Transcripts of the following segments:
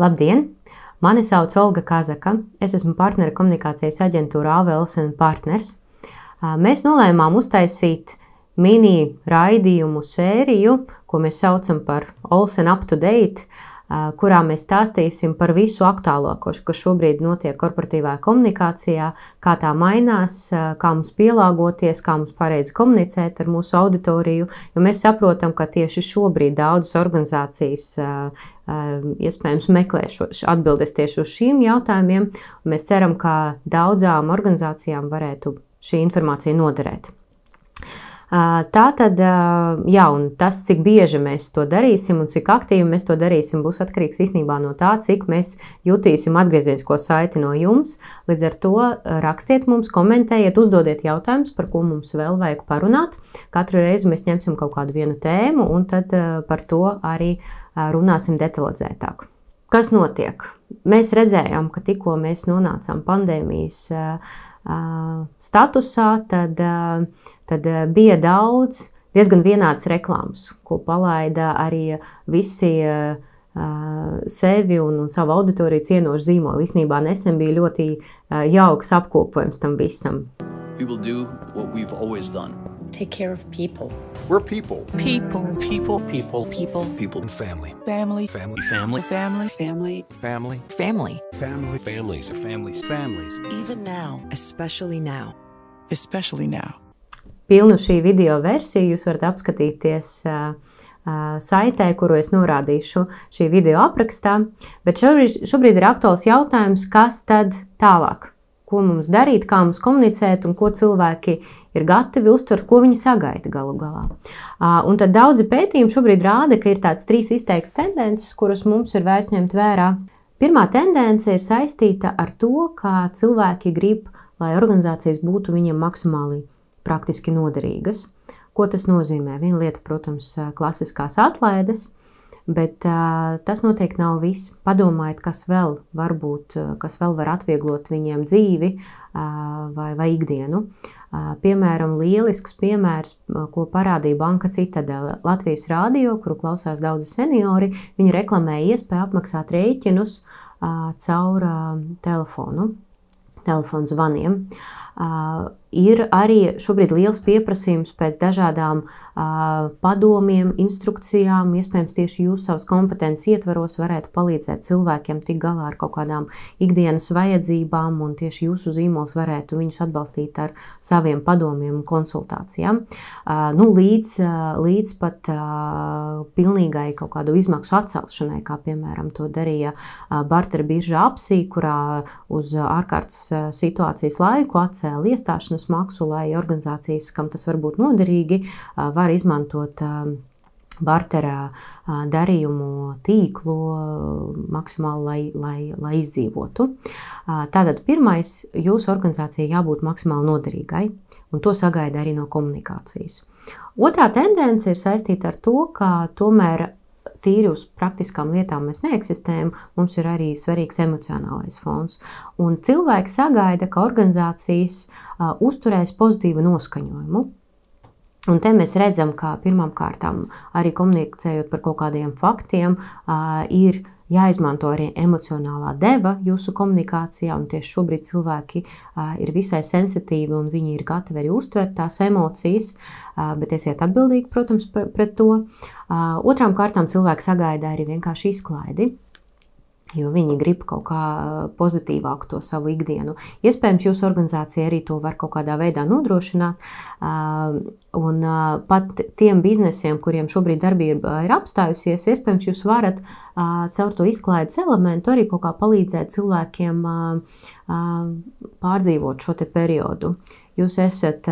Labdien! Mani sauc Olga Kazaka. Es esmu partneri komunikācijas aģentūra AVLSN partners. Mēs nolēmām uztaisīt mini raidījumu sēriju, ko mēs saucam par Olsen Up to Date, kurā mēs stāstīsim par visu aktuālāko, kas šobrīd notiek korporatīvā komunikācijā, kā tā mainās, kā mums pielāgoties, kā mums pareizi komunicēt ar mūsu auditoriju. Jo mēs saprotam, ka tieši šobrīd daudzas organizācijas iespējams meklē šo, atbildes tieši uz šīm jautājumiem. Mēs ceram, ka daudzām organizācijām varētu šī informācija noderēt. Tā tad, jā, un tas, cik bieži mēs to darīsim un cik aktīvi mēs to darīsim, būs atkarīgs īstenībā no tā, cik mēs jutīsim atgriezienisko saiti no jums. Līdz ar to rakstiet mums, komentējiet, uzdodiet jautājumus, par ko mums vēl vajag parunāt. Katru reizi mēs ņemsim kaut kādu vienu tēmu un tad par to arī runāsim detalizētāk. Kas notiek? Mēs redzējām, ka tikko mēs nonācām pandēmijas statusā, tad, tad bija daudz diezgan vienādas reklāmas, ko palaida arī visi sevi un, un savu auditoriju cienoši zīmoli. Īsnībā nesen bija ļoti jauks apkopojums tam visam. We will do what we've always done. Take care of people. We're people. People. People. People. People. People. Family. Family. Family. Family. Family. Family. Family. Family. Family. Families are families. Families. Even now. Especially now. Especially now. Pilnu šī video versiju jūs varat apskatīties uh, uh, saitē, kuru es norādīšu šī video aprakstā. Bet šobrīd, šobrīd ir aktuāls jautājums, kas tad tālāk? ko mums darīt, kā mums komunicēt un ko cilvēki ir gatavi uztvert, ko viņi sagaida galu galā. Un tad daudzi pētījumi šobrīd rāda, ka ir tāds trīs izteikts tendences, kuras mums ir vērts ņemt vērā. Pirmā tendence ir saistīta ar to, ka cilvēki grib, lai organizācijas būtu viņiem maksimāli praktiski noderīgas. Ko tas nozīmē? Viena lieta, protams, klasiskās atlaides, Bet uh, tas noteikti nav viss. Padomājiet, kas vēl var būt, kas vēl var atvieglot viņiem dzīvi uh, vai, vai ikdienu. Uh, piemēram, lielisks piemērs, ko parādīja Banka Citadele Latvijas rādio, kuru klausās daudzi seniori. Viņi reklamēja iespēju apmaksāt rēķinus caur telefonu, telefonu zvaniem. Ir arī šobrīd liels pieprasījums pēc dažādām uh, padomiem, instrukcijām. Iespējams, tieši jūs savas kompetences ietvaros varētu palīdzēt cilvēkiem tikt galā ar kaut kādām ikdienas vajadzībām, un tieši jūsu zīmols varētu viņus atbalstīt ar saviem padomiem un konsultācijām. Uh, nu, līdz, uh, līdz pat uh, pilnīgai kaut kādu izmaksu atcelšanai, kā piemēram to darīja uh, Bartera birža apsī, kurā uz ārkārtas situācijas laiku atcēla iestāšanos iepirkšanas maksu, lai organizācijas, kam tas var būt noderīgi, var izmantot barterā darījumu tīklu maksimāli, lai, lai, lai izdzīvotu. Tātad pirmais, jūsu organizācijai jābūt maksimāli noderīgai, un to sagaida arī no komunikācijas. Otrā tendence ir saistīta ar to, ka tomēr tīri uz praktiskām lietām mēs neeksistējam, mums ir arī svarīgs emocionālais fons. Un cilvēki sagaida, ka organizācijas uh, uzturēs pozitīvu noskaņojumu. Un te mēs redzam, ka pirmām kārtām arī komunicējot par kaut kādiem faktiem, uh, ir jāizmanto arī emocionālā deva jūsu komunikācijā, un tieši šobrīd cilvēki ir visai sensitīvi un viņi ir gatavi arī uztvert tās emocijas, bet esiet atbildīgi, protams, pret to. Otrām kārtām cilvēki sagaida arī vienkārši izklaidi jo viņi grib kaut kā pozitīvāku to savu ikdienu. Iespējams, jūsu organizācija arī to var kaut kādā veidā nodrošināt. Un pat tiem biznesiem, kuriem šobrīd darbība ir apstājusies, iespējams, jūs varat caur to izklaides elementu arī kaut kā palīdzēt cilvēkiem pārdzīvot šo periodu. Jūs esat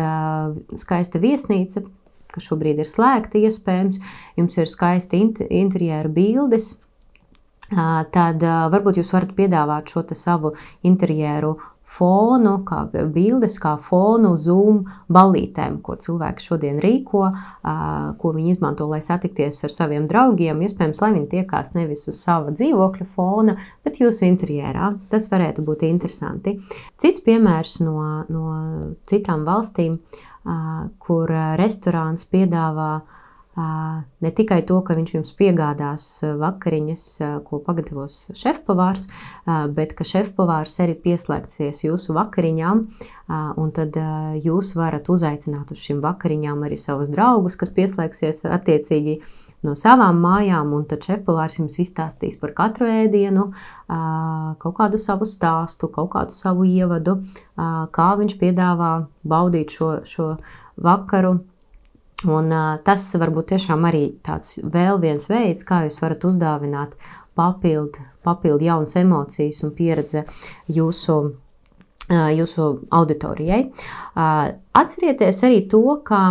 skaista viesnīca, kas šobrīd ir slēgta, iespējams, jums ir skaisti interjeru bildes tad varbūt jūs varat piedāvāt šo savu interjeru fonu, kā bildes, kā fonu Zoom balītēm, ko cilvēki šodien rīko, ko viņi izmanto, lai satikties ar saviem draugiem. Iespējams, lai viņi tiekās nevis uz sava dzīvokļa fona, bet jūsu interjerā. Tas varētu būt interesanti. Cits piemērs no, no citām valstīm, kur restorāns piedāvā ne tikai to, ka viņš jums piegādās vakariņas, ko pagatavos šefpavārs, bet ka šefpavārs arī pieslēgsies jūsu vakariņām, un tad jūs varat uzaicināt uz šīm vakariņām arī savus draugus, kas pieslēgsies attiecīgi no savām mājām, un tad šefpavārs jums izstāstīs par katru ēdienu, kaut kādu savu stāstu, kaut kādu savu ievadu, kā viņš piedāvā baudīt šo, šo vakaru. Un, tas varbūt tiešām arī tāds vēl viens veids, kā jūs varat uzdāvināt papildu, papildu jaunas emocijas un pieredze jūsu, jūsu auditorijai. Atcerieties arī to, ka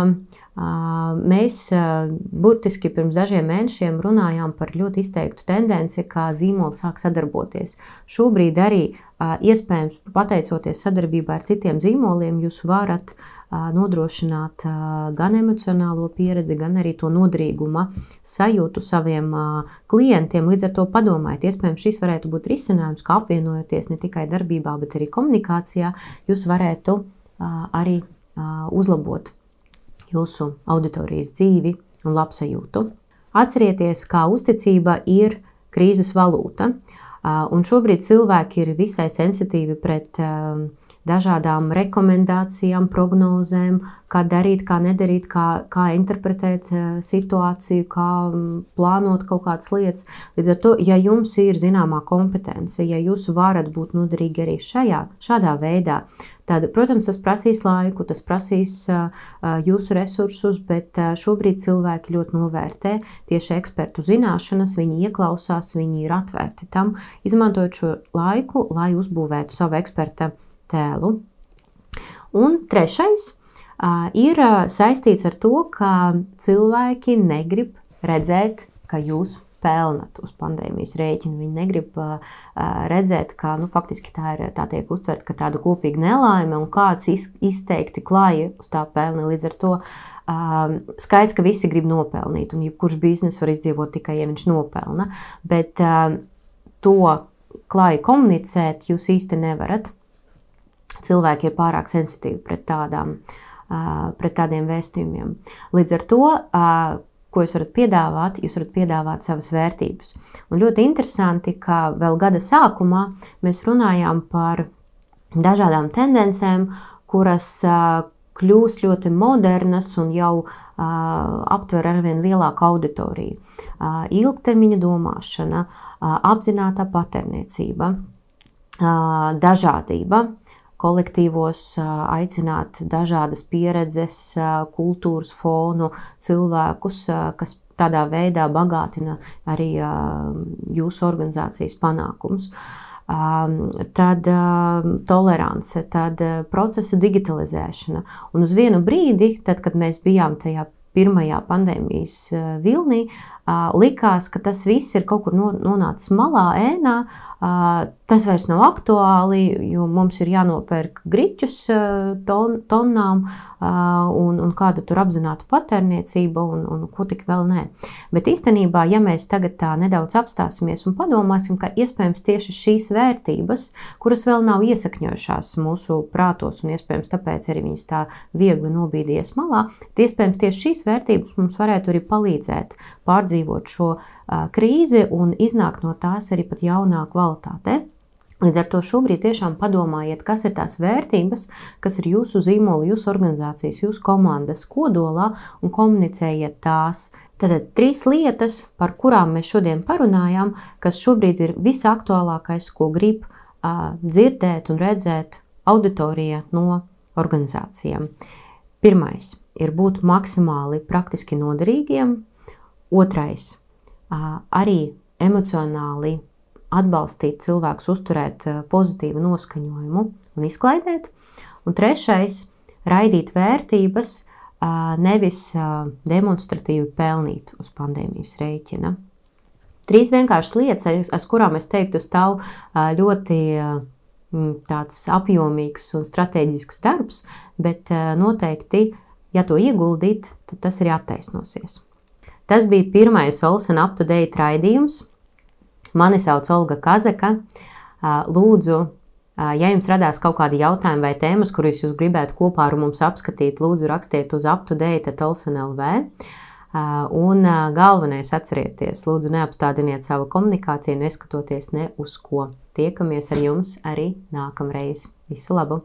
Mēs burtiski pirms dažiem mēnešiem runājām par ļoti izteiktu tendenci, kā zīmoli sāk sadarboties. Šobrīd arī iespējams, pateicoties sadarbībā ar citiem zīmoliem, jūs varat nodrošināt gan emocionālo pieredzi, gan arī to noderīguma sajūtu saviem klientiem. Līdz ar to padomājiet, iespējams, šis varētu būt risinājums, kā apvienojoties ne tikai darbībā, bet arī komunikācijā, jūs varētu arī uzlabot jūsu auditorijas dzīvi un labsajūtu. Atcerieties, kā uzticība ir krīzes valūta, un šobrīd cilvēki ir visai sensitīvi pret dažādām rekomendācijām, prognozēm, kā darīt, kā nedarīt, kā, kā interpretēt situāciju, kā plānot kaut kādas lietas. Līdz ar to, ja jums ir zināmā kompetence, ja jūs varat būt noderīgi arī šajā, šādā veidā, Tad, protams, tas prasīs laiku, tas prasīs jūsu resursus, bet šobrīd cilvēki ļoti novērtē tieši ekspertu zināšanas, viņi ieklausās, viņi ir atvērti tam, izmantojot šo laiku, lai uzbūvētu savu eksperta tēlu. Un trešais ir saistīts ar to, ka cilvēki negrib redzēt, ka jūs pelnat uz pandēmijas rēķina. Viņi negrib uh, redzēt, ka nu, faktiski tā, ir, tā tiek uztverta kā tāda kopīga nelaime un kāds iz, izteikti klāja uz tā pelni. Līdz ar to uh, skaidrs, ka visi grib nopelnīt, un jebkurš bizness var izdzīvot tikai, ja viņš nopelna. Bet uh, to klāji komunicēt jūs īsti nevarat. Cilvēki ir pārāk sensitīvi pret, tādām, pret tādiem vēstījumiem. Līdz ar to ko jūs varat piedāvāt, jūs varat piedāvāt savas vērtības. Un ļoti interesanti, ka vēl gada sākumā mēs runājām par dažādām tendencēm, kuras kļūst ļoti modernas un jau uh, aptver arvien lielāku auditoriju. Uh, ilgtermiņa domāšana, uh, apzināta patērniecība, uh, dažādība, kolektīvos aicināt dažādas pieredzes, kultūras fonu, cilvēkus, kas tādā veidā bagātina arī jūsu organizācijas panākumus. Tad tolerance, tad procesa digitalizēšana. Un uz vienu brīdi, tad, kad mēs bijām tajā pirmajā pandēmijas vilnī, likās, ka tas viss ir kaut kur nonācis malā, ēnā. Tas vairs nav aktuāli, jo mums ir jānopērk griķus ton, tonnām un, un kāda tur apzināta patērniecība un, un ko tik vēl nē. Bet īstenībā, ja mēs tagad tā nedaudz apstāsimies un padomāsim, ka iespējams tieši šīs vērtības, kuras vēl nav iesakņojušās mūsu prātos un iespējams tāpēc arī viņas tā viegli nobīdies malā, iespējams tieši šīs vērtības mums varētu arī palīdzēt pārdzīvot pārdzīvot šo krīzi un iznākt no tās arī pat jaunā kvalitātē. Līdz ar to šobrīd tiešām padomājiet, kas ir tās vērtības, kas ir jūsu zīmola, jūsu organizācijas, jūsu komandas kodolā un komunicējiet tās. Tad trīs lietas, par kurām mēs šodien parunājām, kas šobrīd ir visaktuālākais, ko grib uh, dzirdēt un redzēt auditorija no organizācijām. Pirmais ir būt maksimāli praktiski noderīgiem, Otrais - arī emocionāli atbalstīt cilvēkus, uzturēt pozitīvu noskaņojumu un izklaidēt. Un trešais - raidīt vērtības, nevis demonstratīvi pelnīt uz pandēmijas rēķina. Trīs vienkāršas lietas, aiz kurām es teiktu, stāv ļoti tāds apjomīgs un strateģisks darbs, bet noteikti, ja to ieguldīt, tad tas arī attaisnosies. Tas bija pirmais Olsen up-to-date raidījums. Mani sauc Olga Kazaka. Lūdzu, ja jums radās kaut kādi jautājumi vai tēmas, kurus jūs gribētu kopā ar mums apskatīt, lūdzu rakstiet uz up-to-date at Olsen LV. Un galvenais atcerieties, lūdzu, neapstādiniet savu komunikāciju, neskatoties ne uz ko. Tiekamies ar jums arī nākamreiz. Visu labu!